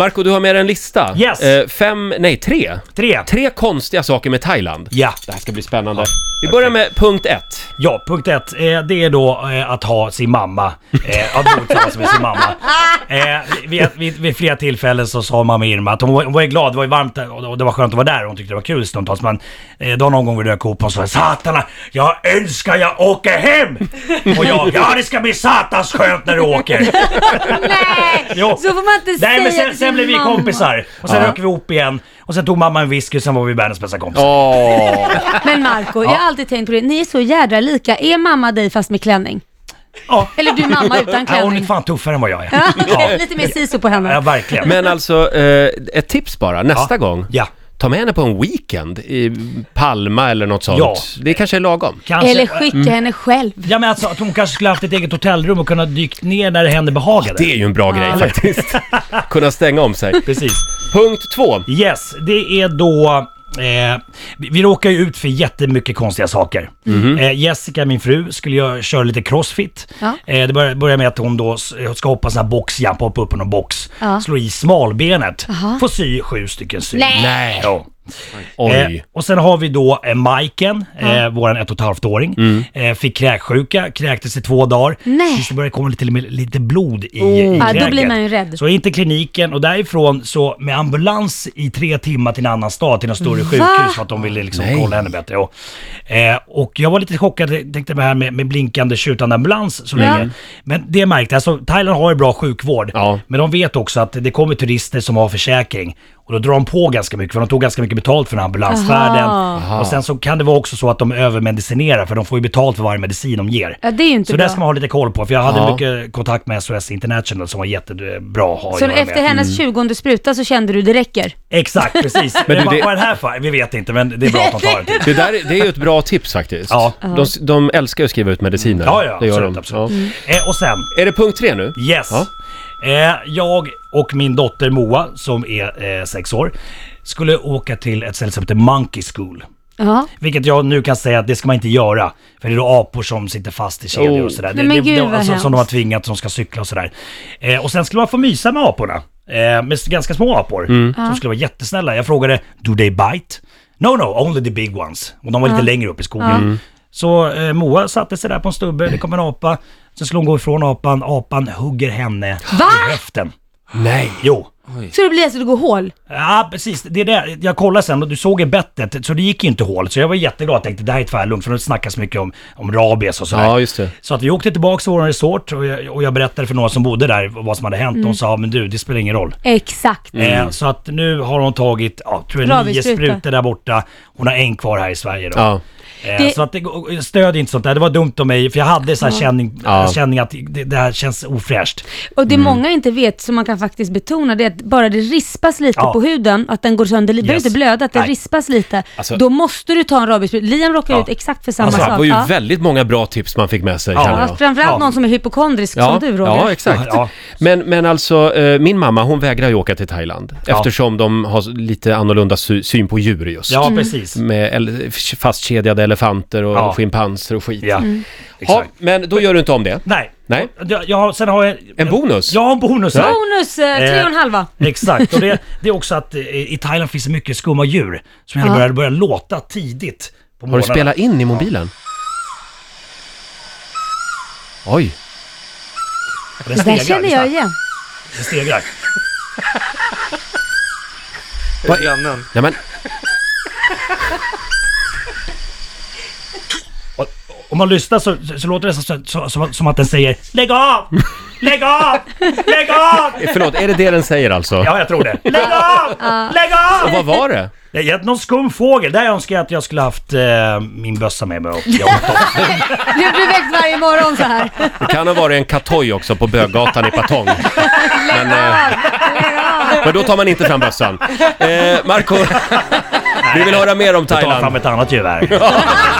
Marco, du har med dig en lista. Yes. Eh, fem, nej tre. Tre. Tre konstiga saker med Thailand. Ja. Det här ska bli spännande. Vi börjar med punkt ett. Ja, punkt ett. Eh, det är då eh, att ha sin mamma. Eh, att bo tillsammans med sin mamma. Eh, vid, vid, vid flera tillfällen så sa mamma Irma att hon var, hon var glad, det var ju varmt där och det var skönt att vara där och hon tyckte det var kul stundtals. Men eh, då någon gång vi dök ihop och sa Satana, jag önskar jag åker hem! Och jag, ja det ska bli satans skönt när du åker. Nej! Jo. Så får man inte Nej säga men sen, till sen blev vi mamma. kompisar. Och sen Ja. rök vi ihop igen. Och sen tog mamma en whisky och sen var vi världens bästa kompisar. Åh! Men Marco, jag har alltid tänkt på det. Ni är så jädra lika. Är mamma dig fast med klänning? Ja. Eller du mamma utan Ja, hon är klänning? fan tuffare än vad jag är. Ja, okej. Ja. Lite mer siso på henne. Ja, verkligen. Men alltså, eh, ett tips bara, nästa Ja. gång. Ja. Ta med henne på en weekend i Palma eller något sånt. Ja. Det kanske är lagom. Kanske, Eller skicka Mm. henne själv. Ja men alltså att hon kanske skulle haft ett eget hotellrum och kunnat dykt ner när det hände behagade. Det är ju en bra grej faktiskt. Kunna stänga om sig. Precis. Punkt två. Yes, det är då... Eh, vi, vi råkar ju ut för jättemycket konstiga saker. Mhm. Eh, Jessica, min fru, skulle jag köra lite crossfit. Ja. Eh, det börjar, börjar med att hon då s- ska hoppa sån här boxjump, hoppa upp på någon box. Ja. Slå i smalbenet. Aha. Får sy sju stycken sy. Nej. Nej. Eh, och sen har vi då eh, Majken, eh, våran ett och ett halvt åring. Mm. Eh, fick kräksjuka, kräktes i två dagar. Nej. Tills det började komma lite, lite blod i, i Ja, då kräket. blir man ju rädd. Så in till kliniken och därifrån så med ambulans i tre timmar till en annan stad, till något större Va? sjukhus för att de ville liksom Nej. kolla henne bättre. Och, eh, och jag var lite chockad, jag tänkte det här med, med blinkande tjutande ambulans så Ja. länge. Men det märkte jag, alltså Thailand har ju bra sjukvård. Ja. Men de vet också att det kommer turister som har försäkring. Och då drar de på ganska mycket, för de tog ganska mycket betalt för den här ambulansfärden. Aha. Och sen så kan det vara också så att de övermedicinerar, för de får ju betalt för varje medicin de ger. Ja, det är ju inte Så bra. det ska man ha lite koll på, för jag hade Ja. mycket kontakt med SOS International som var jättebra att ha Så efter med. hennes 20 spruta så kände du det räcker? Exakt, precis. Men du, det- Vad är den här för? Vi vet inte, men det är bra att de tar det. Det, där, är- det är ju ett bra tips faktiskt. Ja. De, de älskar ju att skriva ut mediciner. Ja, ja, det gör absolut, de. absolut. Ja. Eh, och sen, Är det punkt tre nu? yes. Ja. Eh, jag och min dotter Moa, som är eh, sex år, skulle åka till ett ställe som heter Monkey School. Ja. Vilket jag nu kan säga att det ska man inte göra. För det är då apor som sitter fast i kedjor Oh. och sådär. Nej, men det, gud, det, vad alltså, hemskt. som de har tvingat som ska cykla och sådär. Eh, och sen skulle man få mysa med aporna. Eh, med ganska små apor. Som skulle vara jättesnälla. Jag frågade, do they bite? No, no, only the big ones. Och de var lite längre upp i skogen. Så eh, Moa satte sig där på en stubbe, det kom en apa. Sen skulle hon gå ifrån apan, apan hugger henne Va? i höften. Nej. Jo. Så det blir alltså att det går hål? Ja, precis. Det är det. Jag kollade sen och du såg i bettet, så det gick ju inte hål. Så jag var jätteglad och tänkte det här är tvärlugnt, för det snackas mycket om, om rabies och sådär. Ja, just det. Så att vi åkte tillbaka till vår resort och jag, och jag berättade för några som bodde där vad som hade hänt. Mm. De sa, men du, det spelar ingen roll. Exakt. Eh, så att nu har hon tagit, ja, tror jag nio sprutor där borta. Hon har en kvar här i Sverige då. Ja. Eh, Det- Så att det, stödjer inte sånt där. Det var dumt av mig, för jag hade så här känning, Ja. känning att det, det här känns ofräscht. Och det Mm. många inte vet, som man kan faktiskt betona, det är att bara det rispas lite Ja. på huden, att den går sönder, det behöver Yes. inte blöda, att det Nej. rispas lite. Alltså- då måste du ta en rabiesspruta. Liam råkar Ja. ut exakt för samma Alltså, det sak. var ju ja. väldigt många bra tips man fick med sig, Ja. Ja, framförallt Ja. någon som är hypokondrisk Ja, som du Roger. ja, exakt. Ja. Men, men alltså, eh, min mamma hon vägrar ju åka till Thailand Ja. eftersom de har lite annorlunda sy- syn på djur just. Ja, precis. Med fastkedjade elefanter och Ja. schimpanser och skit. Ja, Mm. Ja, exakt. men då gör du inte om det. Nej. Nej. Jag, jag, har- sen har jag... En bonus? Ja, en bonus här. Bonus eh, tre Eh, och en halva. Exakt, och det, det är också att eh, i Thailand finns det mycket skumma djur som gärna Ja. börjar, börjar låta tidigt på Har du spelat in i mobilen? Oj. Och Det Den stegrar, känner lyssna. jag igen. Den stegrar. Vad- Grannen. Nej men, Och, om man lyssnar så, så, så låter det så, så, så, som att den säger Lägg av! Lägg av! Lägg av! förlåt, är det det den säger alltså? Ja, jag tror det. Lägg av! Lägg Och av! vad var det? Det är någon skum fågel. Där önskar jag att jag skulle haft eh, min bössa med mig och jagat dem. Du blir väckt varje morgon så här. Det kan ha varit en katoj också på Böggatan i Patong. Men, eh, men då tar man inte fram bössan. Eh, Marco, vi vill höra mer om Ta fram Thailand. ett annat gevär.